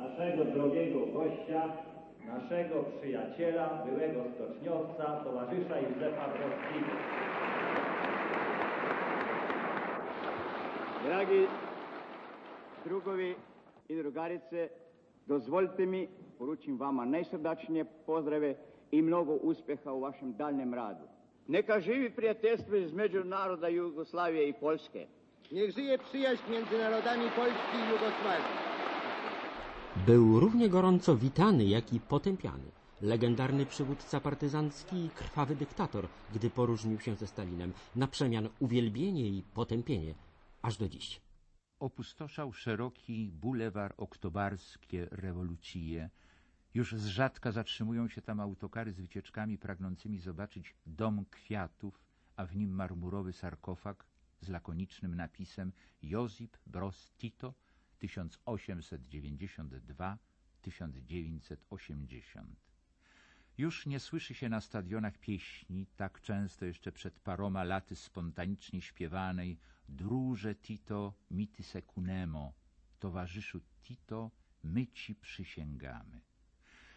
naszego drogiego gościa, naszego przyjaciela, byłego stoczniowca, towarzysza Józefa Browskiego. Dragi drugovi i drugarice, dozvolite mi poručim vama najsrdačnije pozdrave i mnogo uspjeha u vašem daljnjem radu. Neka živi prijateljstvo između naroda Jugoslavije i Polske. Niech żyje przyjaźń między narodami Polski i Jugosławii. Był równie gorąco witany, jak i potępiany. Legendarny przywódca partyzancki i krwawy dyktator, gdy poróżnił się ze Stalinem, na przemian uwielbienie i potępienie, aż do dziś. Opustoszał szeroki bulewar oktobarskie rewolucije. Już z rzadka zatrzymują się tam autokary z wycieczkami pragnącymi zobaczyć dom kwiatów, a w nim marmurowy sarkofag z lakonicznym napisem Josip Broz Tito 1892-1980. Już nie słyszy się na stadionach pieśni, tak często jeszcze przed paroma laty spontanicznie śpiewanej Druże Tito, mi ty secunemo, towarzyszu Tito, my ci przysięgamy.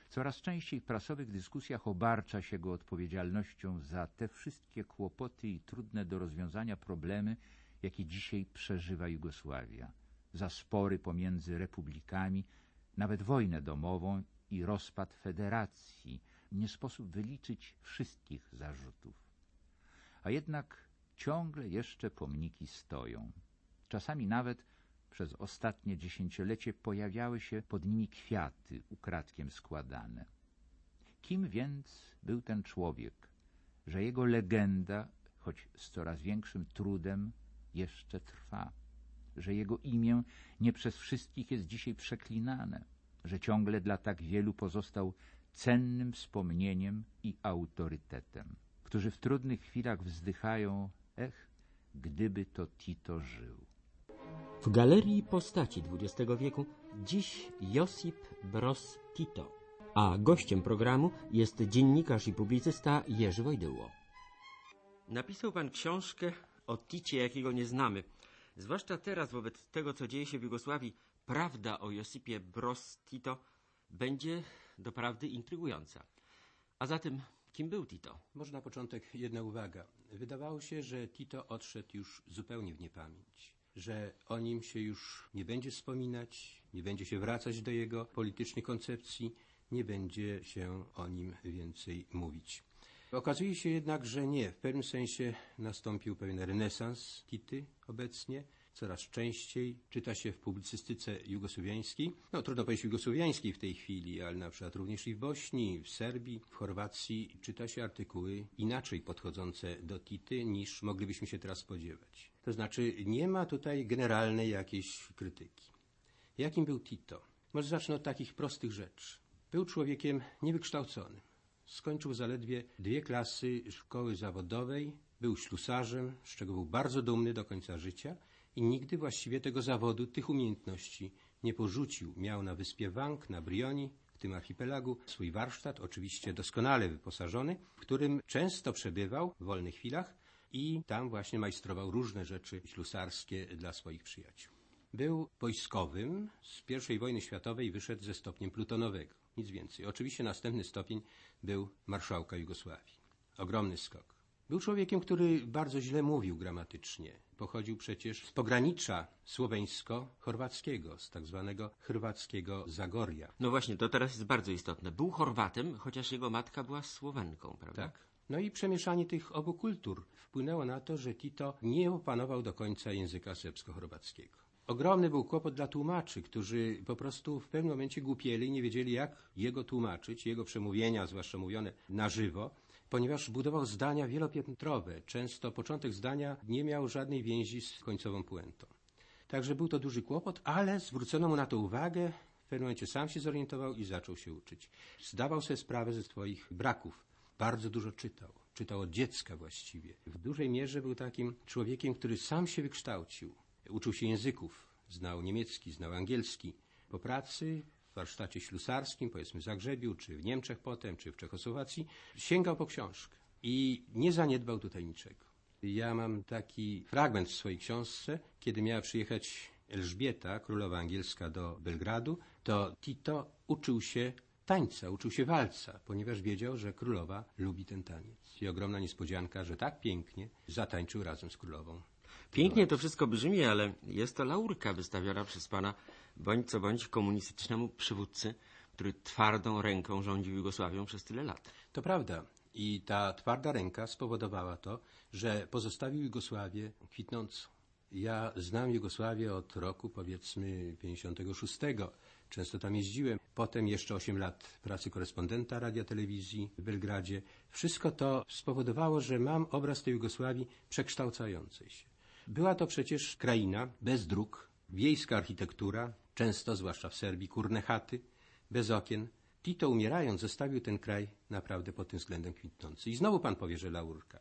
Coraz częściej w prasowych dyskusjach obarcza się go odpowiedzialnością za te wszystkie kłopoty i trudne do rozwiązania problemy, jakie dzisiaj przeżywa Jugosławia, za spory pomiędzy republikami, nawet wojnę domową i rozpad federacji. Nie sposób wyliczyć wszystkich zarzutów. A jednak ciągle jeszcze pomniki stoją. Czasami nawet przez ostatnie dziesięciolecie pojawiały się pod nimi kwiaty ukradkiem składane. Kim więc był ten człowiek, że jego legenda, choć z coraz większym trudem, jeszcze trwa, że jego imię nie przez wszystkich jest dzisiaj przeklinane, że ciągle dla tak wielu pozostał cennym wspomnieniem i autorytetem, którzy w trudnych chwilach wzdychają, ech, gdyby to Tito żył. W galerii postaci XX wieku dziś Josip Broz Tito, a gościem programu jest dziennikarz i publicysta Jerzy Wojdyło. Napisał pan książkę o Ticie, jakiego nie znamy. Zwłaszcza teraz, wobec tego, co dzieje się w Jugosławii, prawda o Josipie Broz Tito będzie doprawdy intrygująca. A zatem, kim był Tito? Może na początek jedna uwaga. Wydawało się, że Tito odszedł już zupełnie w niepamięć, że o nim się już nie będzie wspominać, nie będzie się wracać do jego politycznej koncepcji, nie będzie się o nim więcej mówić. Okazuje się jednak, że nie. W pewnym sensie nastąpił pewien renesans Tity obecnie. Coraz częściej czyta się w publicystyce jugosłowiańskiej, no trudno powiedzieć jugosłowiańskiej w tej chwili, ale na przykład również i w Bośni, w Serbii, w Chorwacji czyta się artykuły inaczej podchodzące do Tity niż moglibyśmy się teraz spodziewać. To znaczy nie ma tutaj generalnej jakiejś krytyki. Jakim był Tito? Może zacznę od takich prostych rzeczy. Był człowiekiem niewykształconym. Skończył zaledwie dwie klasy szkoły zawodowej, był ślusarzem, z czego był bardzo dumny do końca życia i nigdy właściwie tego zawodu, tych umiejętności nie porzucił. Miał na wyspie Wang, na Brioni, w tym archipelagu, swój warsztat, oczywiście doskonale wyposażony, w którym często przebywał w wolnych chwilach i tam właśnie majstrował różne rzeczy ślusarskie dla swoich przyjaciół. Był wojskowym, z I wojny światowej wyszedł ze stopniem plutonowego, nic więcej. Oczywiście następny stopień był marszałka Jugosławii. Ogromny skok. Był człowiekiem, który bardzo źle mówił gramatycznie. Pochodził przecież z pogranicza słoweńsko-chorwackiego, z tak zwanego chorwackiego Zagoria. No właśnie, to teraz jest bardzo istotne. Był Chorwatem, chociaż jego matka była Słowenką, prawda? Tak. No i przemieszanie tych obu kultur wpłynęło na to, że Tito nie opanował do końca języka serbsko-chorwackiego. Ogromny był kłopot dla tłumaczy, którzy po prostu w pewnym momencie głupieli i nie wiedzieli, jak jego tłumaczyć, jego przemówienia, zwłaszcza mówione na żywo, ponieważ budował zdania wielopiętrowe. Często początek zdania nie miał żadnej więzi z końcową puentą. Także był to duży kłopot, ale zwrócono mu na to uwagę. W pewnym momencie sam się zorientował i zaczął się uczyć. Zdawał sobie sprawę ze swoich braków. Bardzo dużo czytał. Czytał od dziecka właściwie. W dużej mierze był takim człowiekiem, który sam się wykształcił. Uczył się języków. Znał niemiecki, znał angielski. Po pracy w warsztacie ślusarskim, powiedzmy w Zagrzebiu, czy w Niemczech potem, czy w Czechosłowacji, sięgał po książkę i nie zaniedbał tutaj niczego. Ja mam taki fragment w swojej książce, kiedy miała przyjechać Elżbieta, królowa angielska, do Belgradu, to Tito uczył się tańca, uczył się walca, ponieważ wiedział, że królowa lubi ten taniec. I ogromna niespodzianka, że tak pięknie zatańczył razem z królową. Pięknie to wszystko brzmi, ale jest to laurka wystawiona przez pana bądź co bądź komunistycznemu przywódcy, który twardą ręką rządził Jugosławią przez tyle lat. To prawda. I ta twarda ręka spowodowała to, że pozostawił Jugosławię kwitnącą. Ja znam Jugosławię od roku powiedzmy 56. Często tam jeździłem. Potem jeszcze 8 lat pracy korespondenta radia telewizji w Belgradzie. Wszystko to spowodowało, że mam obraz tej Jugosławii przekształcającej się. Była to przecież kraina bez dróg, wiejska architektura, często, zwłaszcza w Serbii, kurne chaty, bez okien. Tito umierając zostawił ten kraj naprawdę pod tym względem kwitnący. I znowu pan powie, że laurka.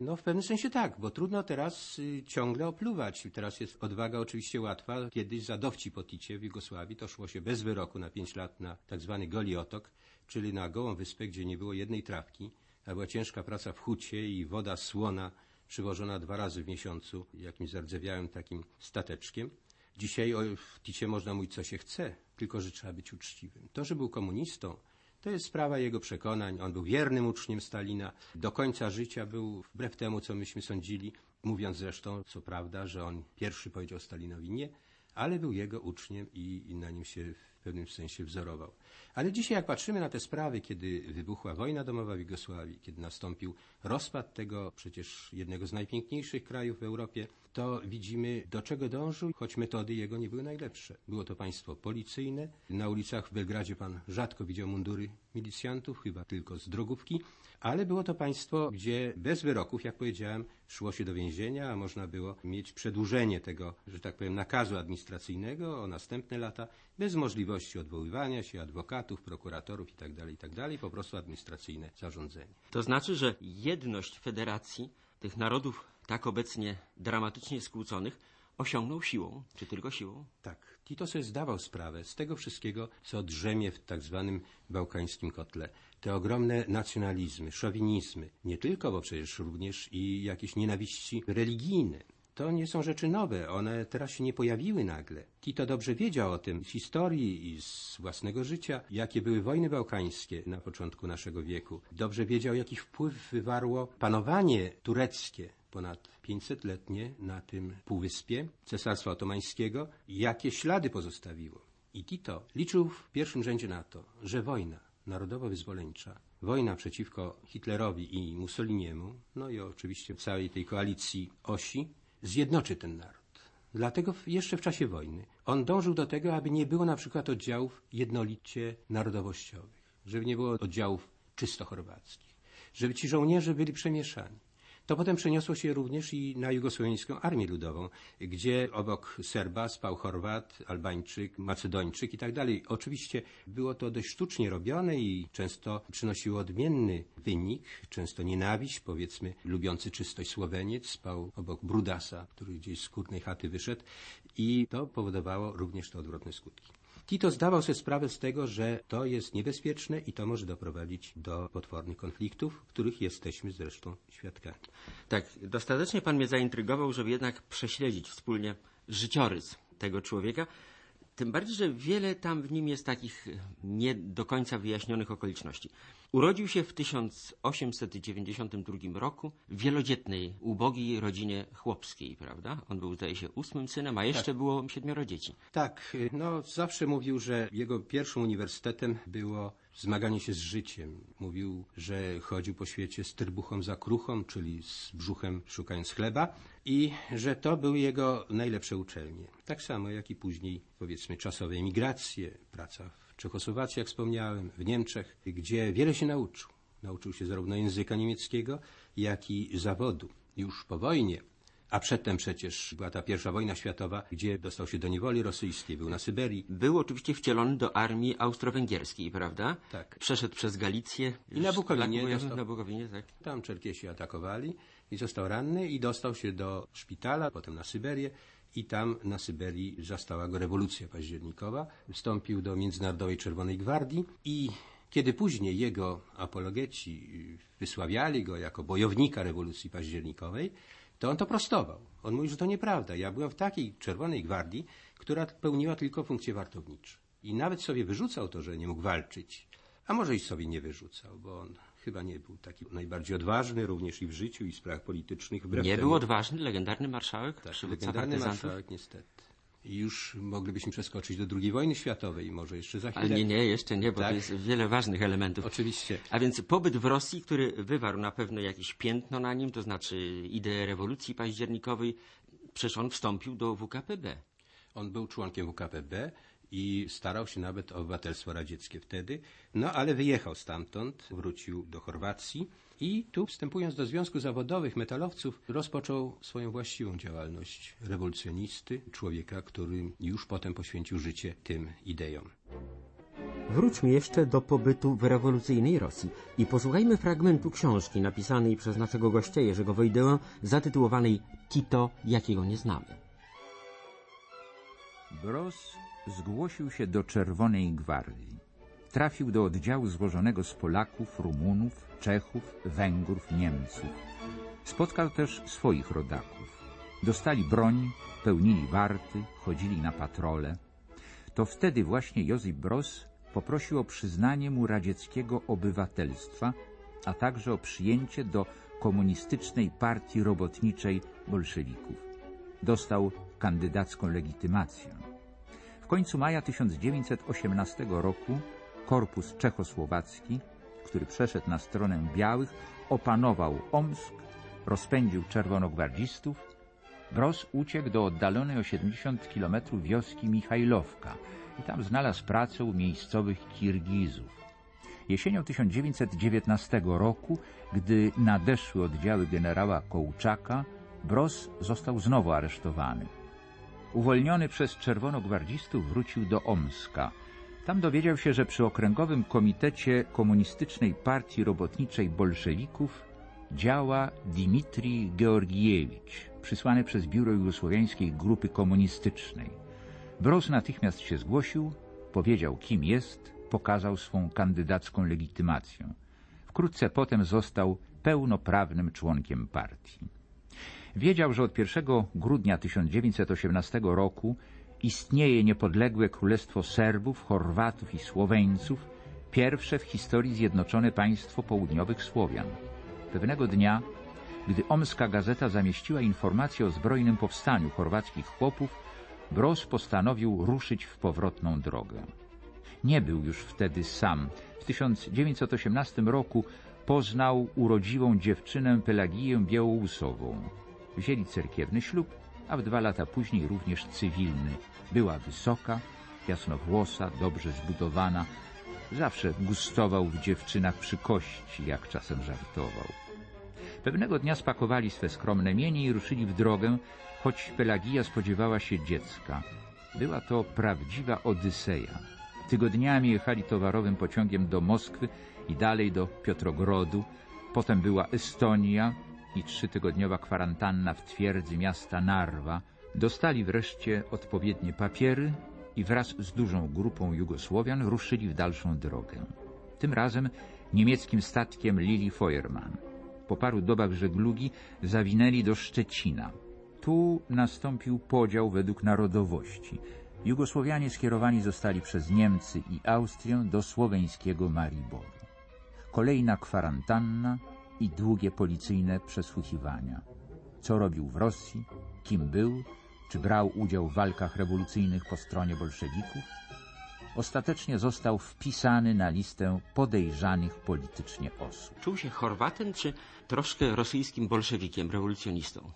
No w pewnym sensie tak, bo trudno teraz y, ciągle opluwać. Teraz jest odwaga oczywiście łatwa. Kiedyś za dowcip Ticie w Jugosławii to szło się bez wyroku na pięć lat na tak zwany goli otok, czyli na gołą wyspę, gdzie nie było jednej trawki, a była ciężka praca w hucie i woda słona przywożona dwa razy w miesiącu jakimś zardzewiałym takim stateczkiem. Dzisiaj o Ticie można mówić, co się chce, tylko że trzeba być uczciwym. To, że był komunistą, to jest sprawa jego przekonań. On był wiernym uczniem Stalina. Do końca życia był, wbrew temu, co myśmy sądzili, mówiąc zresztą, co prawda, że on pierwszy powiedział Stalinowi nie, ale był jego uczniem i, i na nim się w pewnym sensie wzorował. Ale dzisiaj, jak patrzymy na te sprawy, kiedy wybuchła wojna domowa w Jugosławii, kiedy nastąpił rozpad tego przecież jednego z najpiękniejszych krajów w Europie, to widzimy, do czego dążył, choć metody jego nie były najlepsze. Było to państwo policyjne. Na ulicach w Belgradzie pan rzadko widział mundury milicjantów, chyba tylko z drogówki, ale było to państwo, gdzie bez wyroków, jak powiedziałem, szło się do więzienia, a można było mieć przedłużenie tego, że tak powiem, nakazu administracyjnego o następne lata, bez możliwości odwoływania się adwokatów, prokuratorów itd., itd., po prostu administracyjne zarządzenie. To znaczy, że jedność federacji tych narodów tak obecnie dramatycznie skłóconych osiągnął siłą, czy tylko siłą? Tak. Tito sobie zdawał sprawę z tego wszystkiego, co drzemie w tak zwanym bałkańskim kotle. Te ogromne nacjonalizmy, szowinizmy, nie tylko, bo przecież również i jakieś nienawiści religijne. To nie są rzeczy nowe, one teraz się nie pojawiły nagle. Tito dobrze wiedział o tym z historii i z własnego życia, jakie były wojny bałkańskie na początku naszego wieku. Dobrze wiedział, jaki wpływ wywarło panowanie tureckie ponad 500-letnie na tym półwyspie Cesarstwa Otomańskiego, jakie ślady pozostawiło. I Tito liczył w pierwszym rzędzie na to, że wojna narodowo-wyzwoleńcza, wojna przeciwko Hitlerowi i Mussoliniemu, no i oczywiście całej tej koalicji osi, zjednoczy ten naród. Dlatego jeszcze w czasie wojny on dążył do tego, aby nie było na przykład oddziałów jednolicie narodowościowych, żeby nie było oddziałów czysto chorwackich, żeby ci żołnierze byli przemieszani. To potem przeniosło się również i na Jugosłowiańską Armię Ludową, gdzie obok Serba spał Chorwat, Albańczyk, Macedończyk i tak dalej. Oczywiście było to dość sztucznie robione i często przynosiło odmienny wynik, często nienawiść, powiedzmy lubiący czystość Słoweniec spał obok Brudasa, który gdzieś z skórnej chaty wyszedł i to powodowało również te odwrotne skutki. Tito zdawał sobie sprawę z tego, że to jest niebezpieczne i to może doprowadzić do potwornych konfliktów, których jesteśmy zresztą świadkami. Tak, dostatecznie pan mnie zaintrygował, żeby jednak prześledzić wspólnie życiorys tego człowieka. Tym bardziej, że wiele tam w nim jest takich nie do końca wyjaśnionych okoliczności. Urodził się w 1892 roku w wielodzietnej, ubogiej rodzinie chłopskiej, prawda? On był, zdaje się, ósmym synem, a jeszcze było siedmioro dzieci. Tak, no zawsze mówił, że jego pierwszym uniwersytetem było zmaganie się z życiem. Mówił, że chodził po świecie z trybuchą za kruchą, czyli z brzuchem szukając chleba i że to były jego najlepsze uczelnie. Tak samo jak i później, powiedzmy, czasowe emigracje, praca w Czechosłowacji, jak wspomniałem, w Niemczech, gdzie wiele się nauczył. Nauczył się zarówno języka niemieckiego, jak i zawodu. Już po wojnie a przedtem przecież była ta pierwsza wojna światowa, gdzie dostał się do niewoli rosyjskiej, był na Syberii. Był oczywiście wcielony do armii austro-węgierskiej, prawda? Tak. Przeszedł przez Galicję. I na Bukowinie Bukowinie, dostał- na Bukowinie, tak. Tam Czerkiesi atakowali i został ranny i dostał się do szpitala, potem na Syberię i tam na Syberii zastała go rewolucja październikowa. Wstąpił do Międzynarodowej Czerwonej Gwardii i kiedy później jego apologeci wysławiali go jako bojownika rewolucji październikowej, to on to prostował. On mówił, że to nieprawda. Ja byłem w takiej Czerwonej Gwardii, która pełniła tylko funkcje wartownicze. I nawet sobie wyrzucał to, że nie mógł walczyć. A może i sobie nie wyrzucał, bo on chyba nie był taki najbardziej odważny, również i w życiu, i w sprawach politycznych. Nie temu- był odważny, legendarny marszałek, tak, legendarny partyzantów? marszałek niestety. Już moglibyśmy przeskoczyć do II wojny światowej, może jeszcze za chwilę. Ale nie, nie, jeszcze nie, bo Tak? to jest wiele ważnych elementów. Oczywiście. A więc pobyt w Rosji, który wywarł na pewno jakieś piętno na nim, to znaczy ideę rewolucji październikowej, przecież on wstąpił do WKPB. On był członkiem WKPB i starał się nawet o obywatelstwo radzieckie wtedy, no ale wyjechał stamtąd, wrócił do Chorwacji i tu wstępując do Związku Zawodowych Metalowców rozpoczął swoją właściwą działalność rewolucjonisty, człowieka, który już potem poświęcił życie tym ideom. Wróćmy jeszcze do pobytu w rewolucyjnej Rosji i posłuchajmy fragmentu książki napisanej przez naszego gościa Jerzego Wojdełę zatytułowanej Tito, jakiego nie znamy. Broz zgłosił się do Czerwonej Gwardii. Trafił do oddziału złożonego z Polaków, Rumunów, Czechów, Węgrów, Niemców. Spotkał też swoich rodaków. Dostali broń, pełnili warty, chodzili na patrole. To wtedy właśnie Józef Broz poprosił o przyznanie mu radzieckiego obywatelstwa, a także o przyjęcie do komunistycznej partii robotniczej bolszewików. Dostał kandydacką legitymację. Końcu maja 1918 roku korpus czechosłowacki, który przeszedł na stronę białych, opanował Omsk, rozpędził czerwonogwardzistów. Broz uciekł do oddalonej o 70 km wioski Michajlowka i tam znalazł pracę u miejscowych Kirgizów. Jesienią 1919 roku, gdy nadeszły oddziały generała Kołczaka, Broz został znowu aresztowany. Uwolniony przez czerwonogwardzistów wrócił do Omska. Tam dowiedział się, że przy Okręgowym Komitecie Komunistycznej Partii Robotniczej Bolszewików działa Dmitrij Georgiewicz, przysłany przez Biuro Jugosłowiańskiej Grupy Komunistycznej. Broz natychmiast się zgłosił, powiedział kim jest, pokazał swą kandydacką legitymację. Wkrótce potem został pełnoprawnym członkiem partii. Wiedział, że od 1 grudnia 1918 roku istnieje niepodległe Królestwo Serbów, Chorwatów i Słoweńców, pierwsze w historii zjednoczone państwo południowych Słowian. Pewnego dnia, gdy omska gazeta zamieściła informację o zbrojnym powstaniu chorwackich chłopów, Broz postanowił ruszyć w powrotną drogę. Nie był już wtedy sam. W 1918 roku poznał urodziwą dziewczynę Pelagiję Białousową. Wzięli cerkiewny ślub, a w dwa lata później również cywilny. Była wysoka, jasnowłosa, dobrze zbudowana. Zawsze gustował w dziewczynach przy kości, jak czasem żartował. Pewnego dnia spakowali swe skromne mienie i ruszyli w drogę, choć Pelagija spodziewała się dziecka. Była to prawdziwa Odyseja. Tygodniami jechali towarowym pociągiem do Moskwy i dalej do Piotrogrodu. Potem była Estonia i trzytygodniowa kwarantanna w twierdzy miasta Narwa. Dostali wreszcie odpowiednie papiery i wraz z dużą grupą Jugosłowian ruszyli w dalszą drogę. Tym razem niemieckim statkiem Lili Feuermann. Po paru dobach żeglugi zawinęli do Szczecina. Tu nastąpił podział według narodowości. Jugosłowianie skierowani zostali przez Niemcy i Austrię do słoweńskiego Mariboru. Kolejna kwarantanna i długie policyjne przesłuchiwania. Co robił w Rosji, kim był, czy brał udział w walkach rewolucyjnych po stronie bolszewików? Ostatecznie został wpisany na listę podejrzanych politycznie osób. Czuł się Chorwatem czy troszkę rosyjskim bolszewikiem, rewolucjonistą?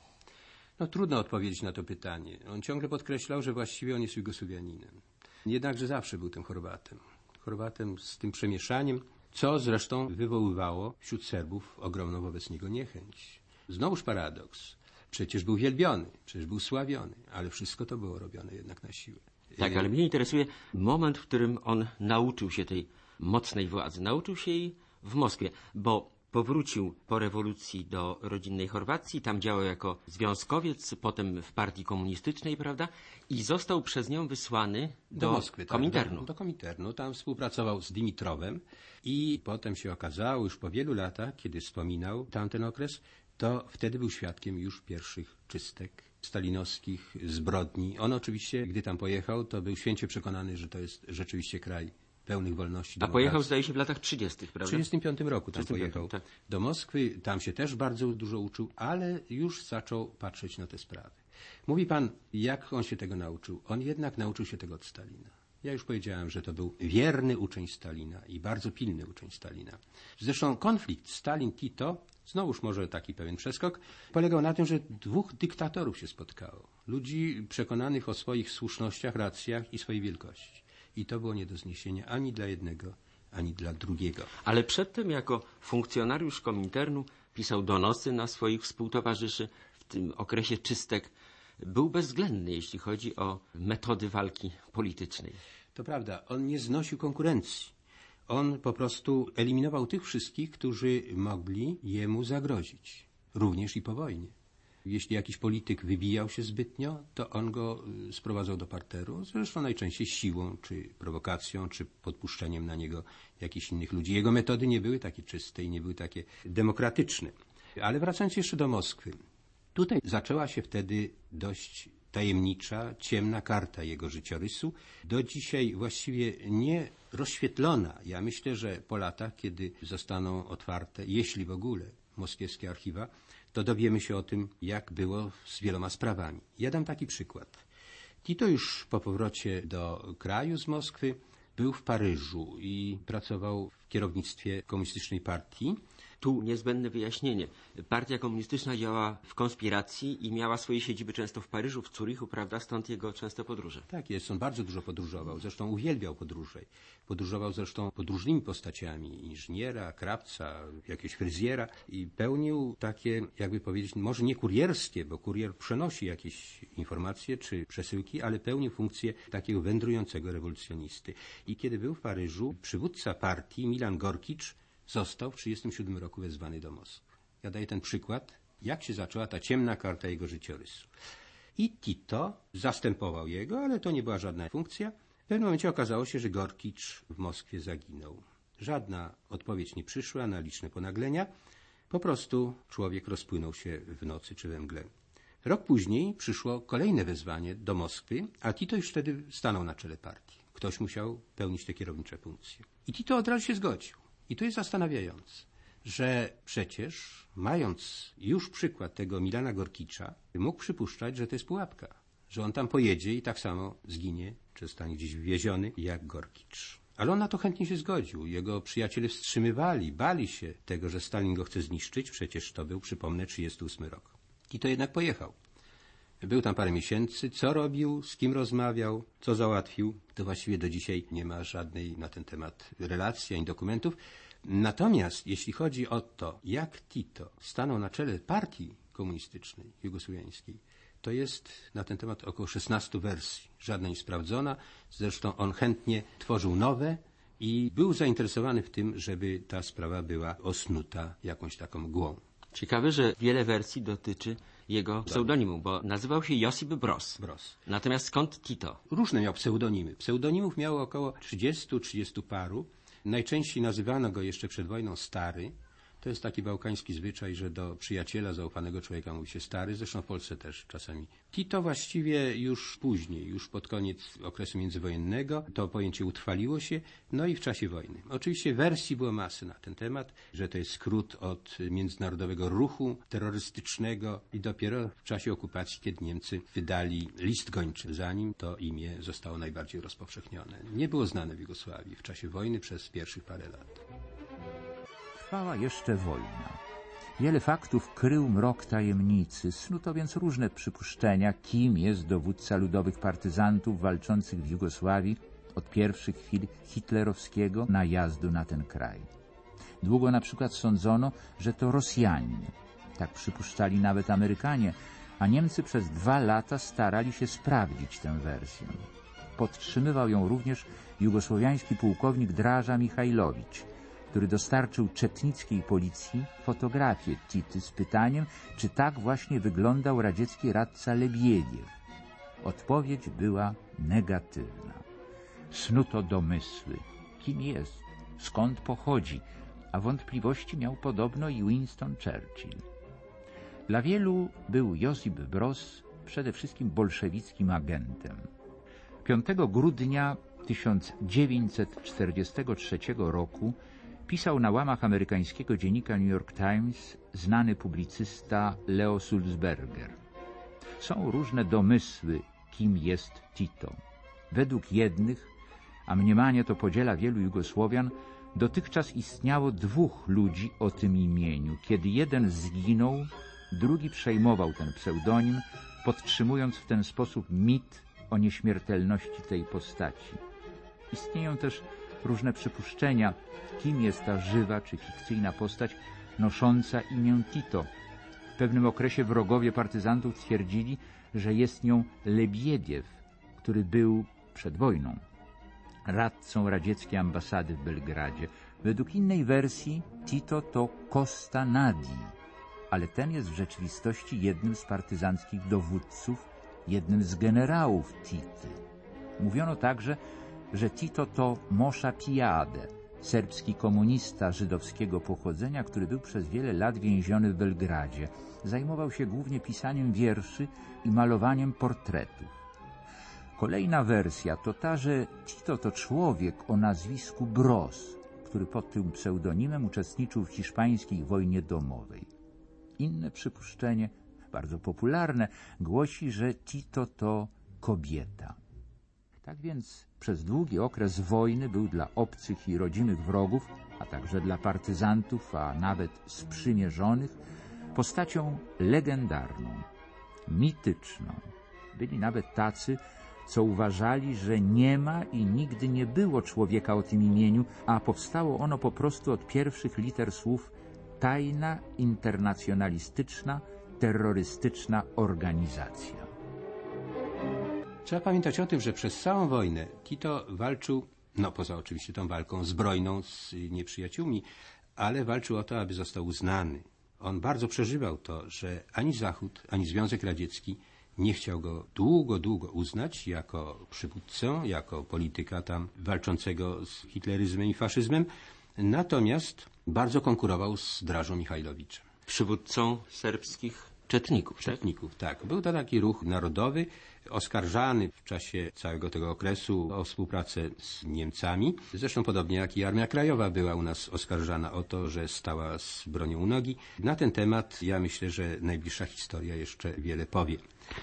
No trudno odpowiedzieć na to pytanie. On ciągle podkreślał, że właściwie on jest Jugosłowianinem. Jednakże zawsze był tym Chorwatem. Chorwatem z tym przemieszaniem, co zresztą wywoływało wśród Serbów ogromną wobec niego niechęć. Znowuż paradoks. Przecież był wielbiony, przecież był sławiony, ale wszystko to było robione jednak na siłę. Tak, ale mnie interesuje moment, w którym on nauczył się tej mocnej władzy. Nauczył się jej w Moskwie, bo powrócił po rewolucji do rodzinnej Chorwacji, tam działał jako związkowiec, potem w partii komunistycznej, prawda? I został przez nią wysłany do, do Moskwy, tak, Kominternu. Do, do Kominternu. Tam współpracował z Dimitrowem i potem się okazało, już po wielu latach, kiedy wspominał tamten okres, to wtedy był świadkiem już pierwszych czystek stalinowskich, zbrodni. On oczywiście, gdy tam pojechał, to był święcie przekonany, że to jest rzeczywiście kraj pełnych wolności. A pojechał zdaje się w latach 30., W prawda? 1935 roku tam 35, pojechał tak. do Moskwy, tam się też bardzo dużo uczył, ale już zaczął patrzeć na te sprawy. Mówi pan, jak on się tego nauczył? On jednak nauczył się tego od Stalina. Ja już powiedziałem, że to był wierny uczeń Stalina i bardzo pilny uczeń Stalina. Zresztą konflikt Stalin-Tito, znowuż może taki pewien przeskok, polegał na tym, że dwóch dyktatorów się spotkało. Ludzi przekonanych o swoich słusznościach, racjach i swojej wielkości. I to było nie do zniesienia ani dla jednego, ani dla drugiego. Ale przedtem jako funkcjonariusz Kominternu pisał donosy na swoich współtowarzyszy w tym okresie czystek. Był bezwzględny, jeśli chodzi o metody walki politycznej. To prawda, on nie znosił konkurencji. On po prostu eliminował tych wszystkich, którzy mogli jemu zagrozić, również i po wojnie. Jeśli jakiś polityk wybijał się zbytnio, to on go y, sprowadzał do parteru, zresztą najczęściej siłą, czy prowokacją, czy podpuszczeniem na niego jakichś innych ludzi. Jego metody nie były takie czyste i nie były takie demokratyczne. Ale wracając jeszcze do Moskwy. Tutaj zaczęła się wtedy dość tajemnicza, ciemna karta jego życiorysu, do dzisiaj właściwie nie rozświetlona. Ja myślę, że po latach, kiedy zostaną otwarte, jeśli w ogóle, moskiewskie archiwa, to dowiemy się o tym, jak było z wieloma sprawami. Ja dam taki przykład. Tito już po powrocie do kraju z Moskwy był w Paryżu i pracował w kierownictwie komunistycznej partii. Tu niezbędne wyjaśnienie. Partia komunistyczna działała w konspiracji i miała swoje siedziby często w Paryżu, w Zurichu, prawda? Stąd jego częste podróże. Tak jest, on bardzo dużo podróżował, zresztą uwielbiał podróże. Podróżował zresztą podróżnymi postaciami, inżyniera, krawca, jakiegoś fryzjera i pełnił takie, jakby powiedzieć, może nie kurierskie, bo kurier przenosi jakieś informacje czy przesyłki, ale pełnił funkcję takiego wędrującego rewolucjonisty. I kiedy był w Paryżu, przywódca partii, Milan Gorkicz, został w 1937 roku wezwany do Moskwy. Ja daję ten przykład, jak się zaczęła ta ciemna karta jego życiorysu. I Tito zastępował jego, ale to nie była żadna funkcja. W pewnym momencie okazało się, że Gorkicz w Moskwie zaginął. Żadna odpowiedź nie przyszła na liczne ponaglenia. Po prostu człowiek rozpłynął się w nocy czy we mgle. Rok później przyszło kolejne wezwanie do Moskwy, a Tito już wtedy stanął na czele partii. Ktoś musiał pełnić te kierownicze funkcje. I Tito od razu się zgodził. I to jest zastanawiające, że przecież, mając już przykład tego Milana Gorkicza, mógł przypuszczać, że to jest pułapka, że on tam pojedzie i tak samo zginie, czy zostanie gdzieś wywieziony, jak Gorkicz. Ale on na to chętnie się zgodził. Jego przyjaciele wstrzymywali, bali się tego, że Stalin go chce zniszczyć. Przecież to był, przypomnę, 38 rok. I to jednak pojechał. Był tam parę miesięcy. Co robił, z kim rozmawiał, co załatwił, to właściwie do dzisiaj nie ma żadnej na ten temat relacji ani dokumentów. Natomiast jeśli chodzi o to, jak Tito stanął na czele partii komunistycznej jugosłowiańskiej, to jest na ten temat około 16 wersji. Żadna nie sprawdzona. Zresztą on chętnie tworzył nowe i był zainteresowany w tym, żeby ta sprawa była osnuta jakąś taką mgłą. Ciekawe, że wiele wersji dotyczy jego pseudonimu, bo nazywał się Josip Broz. Broz. Natomiast skąd Tito? Różne miał pseudonimy. Pseudonimów miało około 30-30 paru. Najczęściej nazywano go jeszcze przed wojną Stary. To jest taki bałkański zwyczaj, że do przyjaciela, zaufanego człowieka mówi się stary, zresztą w Polsce też czasami. Tito właściwie już później, już pod koniec okresu międzywojennego, to pojęcie utrwaliło się, no i w czasie wojny. Oczywiście wersji było masy na ten temat, że to jest skrót od międzynarodowego ruchu terrorystycznego i dopiero w czasie okupacji, kiedy Niemcy wydali list gończy, zanim to imię zostało najbardziej rozpowszechnione. Nie było znane w Jugosławii w czasie wojny przez pierwszych parę lat. Trwała jeszcze wojna. Wiele faktów krył mrok tajemnicy, snuto więc różne przypuszczenia, kim jest dowódca ludowych partyzantów walczących w Jugosławii od pierwszych chwil hitlerowskiego najazdu na ten kraj. Długo na przykład sądzono, że to Rosjanin. Tak przypuszczali nawet Amerykanie, a Niemcy przez dwa lata starali się sprawdzić tę wersję. Podtrzymywał ją również jugosłowiański pułkownik Draża Michajlowicz, który dostarczył czetnickiej policji fotografię Tity z pytaniem, czy tak właśnie wyglądał radziecki radca Lebiediew. Odpowiedź była negatywna. Snuto domysły. Kim jest? Skąd pochodzi? A wątpliwości miał podobno i Winston Churchill. Dla wielu był Josip Broz przede wszystkim bolszewickim agentem. 5 grudnia 1943 roku pisał na łamach amerykańskiego dziennika New York Times znany publicysta Leo Sulzberger. Są różne domysły, kim jest Tito. Według jednych, a mniemanie to podziela wielu Jugosłowian, dotychczas istniało dwóch ludzi o tym imieniu. Kiedy jeden zginął, drugi przejmował ten pseudonim, podtrzymując w ten sposób mit o nieśmiertelności tej postaci. Istnieją też różne przypuszczenia, kim jest ta żywa czy fikcyjna postać nosząca imię Tito. W pewnym okresie wrogowie partyzantów twierdzili, że jest nią Lebiediew, który był przed wojną radcą radzieckiej ambasady w Belgradzie. Według innej wersji Tito to Costa Nadi, ale ten jest w rzeczywistości jednym z partyzanckich dowódców, jednym z generałów Tity. Mówiono także, że Tito to Mosza Pijade, serbski komunista żydowskiego pochodzenia, który był przez wiele lat więziony w Belgradzie. Zajmował się głównie pisaniem wierszy i malowaniem portretów. Kolejna wersja to ta, że Tito to człowiek o nazwisku Bros, który pod tym pseudonimem uczestniczył w hiszpańskiej wojnie domowej. Inne przypuszczenie, bardzo popularne, głosi, że Tito to kobieta. Tak więc przez długi okres wojny był dla obcych i rodzimych wrogów, a także dla partyzantów, a nawet sprzymierzonych, postacią legendarną, mityczną. Byli nawet tacy, co uważali, że nie ma i nigdy nie było człowieka o tym imieniu, a powstało ono po prostu od pierwszych liter słów tajna, internacjonalistyczna, terrorystyczna organizacja. Trzeba pamiętać o tym, że przez całą wojnę Tito walczył, no poza oczywiście tą walką zbrojną z nieprzyjaciółmi, ale walczył o to, aby został uznany. On bardzo przeżywał to, że ani Zachód, ani Związek Radziecki nie chciał go długo, długo uznać jako przywódcę, jako polityka tam walczącego z hitleryzmem i faszyzmem, natomiast bardzo konkurował z Drażą Michajlowiczem. Przywódcą serbskich czetników, tak? Czetników, tak. Był to taki ruch narodowy, oskarżany w czasie całego tego okresu o współpracę z Niemcami. Zresztą podobnie jak i Armia Krajowa była u nas oskarżana o to, że stała z bronią u nogi. Na ten temat ja myślę, że najbliższa historia jeszcze wiele powie.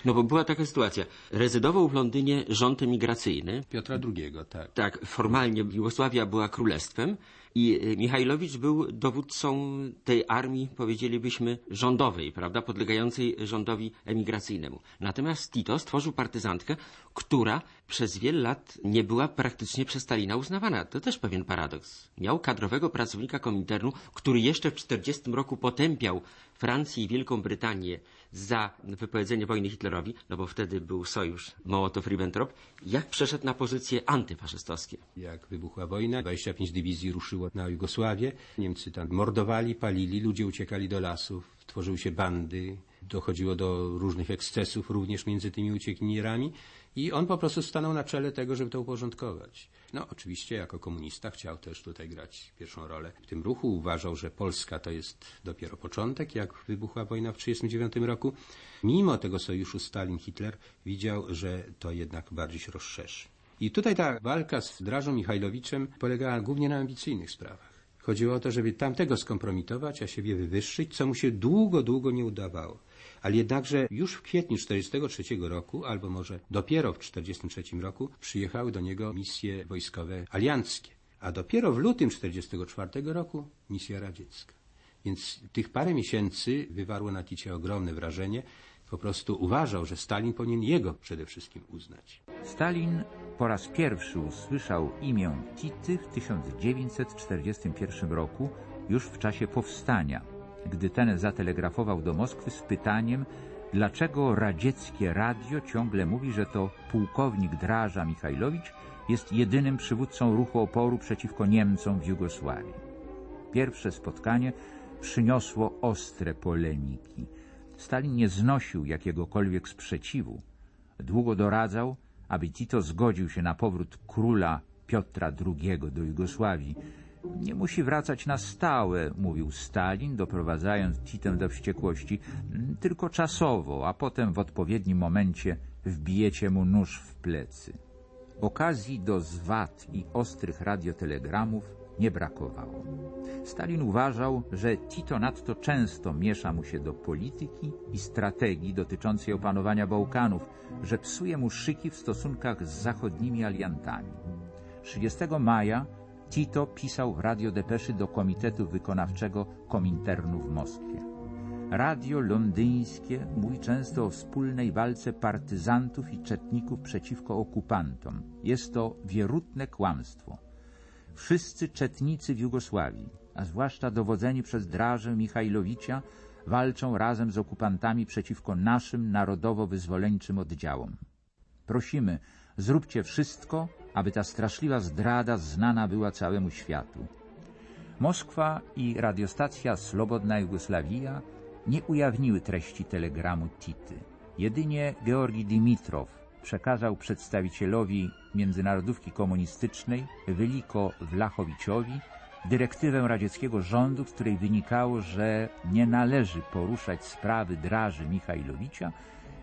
No bo była taka sytuacja. Rezydował w Londynie rząd emigracyjny. Piotra II, tak. Tak, formalnie Jugosławia była królestwem i e, Michajlowicz był dowódcą tej armii, powiedzielibyśmy, rządowej, prawda, podlegającej rządowi emigracyjnemu. Natomiast Tito stworzył partyzantkę, która przez wiele lat nie była praktycznie przez Stalina uznawana. To też pewien paradoks. Miał kadrowego pracownika Kominternu, który jeszcze w 1940 roku potępiał Francję i Wielką Brytanię za wypowiedzenie wojny Hitlerowi, no bo wtedy był sojusz Mołotow-Ribbentrop, jak przeszedł na pozycje antyfaszystowskie. Jak wybuchła wojna, 25 dywizji ruszyło na Jugosławię. Niemcy tam mordowali, palili, ludzie uciekali do lasów, tworzyły się bandy, dochodziło do różnych ekscesów również między tymi uciekinierami i on po prostu stanął na czele tego, żeby to uporządkować. No oczywiście jako komunista chciał też tutaj grać pierwszą rolę w tym ruchu. Uważał, że Polska to jest dopiero początek, jak wybuchła wojna w 1939 roku. Mimo tego sojuszu Stalin-Hitler widział, że to jednak bardziej się rozszerzy. I tutaj ta walka z Drażą Michajlowiczem polegała głównie na ambicyjnych sprawach. Chodziło o to, żeby tamtego skompromitować, a siebie wywyższyć, co mu się długo, długo nie udawało. Ale jednakże już w kwietniu 1943 roku, albo może dopiero w 1943 roku, przyjechały do niego misje wojskowe alianckie. A dopiero w lutym 1944 roku misja radziecka. Więc tych parę miesięcy wywarło na Ticie ogromne wrażenie. Po prostu uważał, że Stalin powinien jego przede wszystkim uznać. Stalin po raz pierwszy usłyszał imię Tity w 1941 roku, już w czasie powstania, gdy ten zatelegrafował do Moskwy z pytaniem, dlaczego radzieckie radio ciągle mówi, że to pułkownik Draża Michajlowicz jest jedynym przywódcą ruchu oporu przeciwko Niemcom w Jugosławii. Pierwsze spotkanie przyniosło ostre polemiki. Stalin nie znosił jakiegokolwiek sprzeciwu. Długo doradzał, aby Tito zgodził się na powrót króla Piotra II do Jugosławii. Nie musi wracać na stałe, mówił Stalin, doprowadzając Titę do wściekłości, tylko czasowo, a potem w odpowiednim momencie wbijecie mu nóż w plecy. Okazji do zwad i ostrych radiotelegramów nie brakowało. Stalin uważał, że Tito nadto często miesza mu się do polityki i strategii dotyczącej opanowania Bałkanów, że psuje mu szyki w stosunkach z zachodnimi aliantami. 30 maja Tito pisał radiodepeszy do Komitetu Wykonawczego Kominternu w Moskwie. Radio londyńskie mówi często o wspólnej walce partyzantów i czetników przeciwko okupantom. Jest to wierutne kłamstwo. Wszyscy czetnicy w Jugosławii, a zwłaszcza dowodzeni przez Drażę Michajlowicza, walczą razem z okupantami przeciwko naszym narodowo-wyzwoleńczym oddziałom. Prosimy, zróbcie wszystko, aby ta straszliwa zdrada znana była całemu światu. Moskwa i radiostacja Slobodna Jugosławia nie ujawniły treści telegramu Tity. Jedynie Georgi Dimitrow przekazał przedstawicielowi Międzynarodówki Komunistycznej Wyliko Wlachowiczowi dyrektywę radzieckiego rządu, z której wynikało, że nie należy poruszać sprawy Draży Michajlowicza,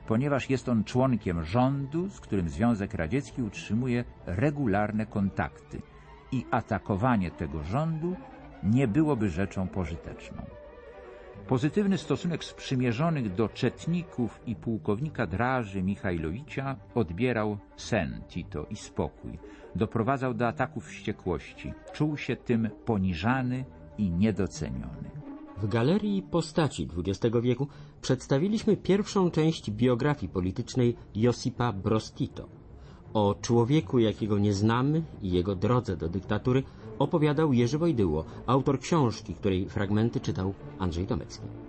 ponieważ jest on członkiem rządu, z którym Związek Radziecki utrzymuje regularne kontakty i atakowanie tego rządu nie byłoby rzeczą pożyteczną. Pozytywny stosunek sprzymierzonych do czetników i pułkownika Draży Michajlowicza odbierał sen Tito i spokój. Doprowadzał do ataków wściekłości. Czuł się tym poniżany i niedoceniony. W Galerii Postaci XX wieku przedstawiliśmy pierwszą część biografii politycznej Josipa Broz Tito. O człowieku, jakiego nie znamy i jego drodze do dyktatury opowiadał Jerzy Wojdyło, autor książki, której fragmenty czytał Andrzej Tomecki.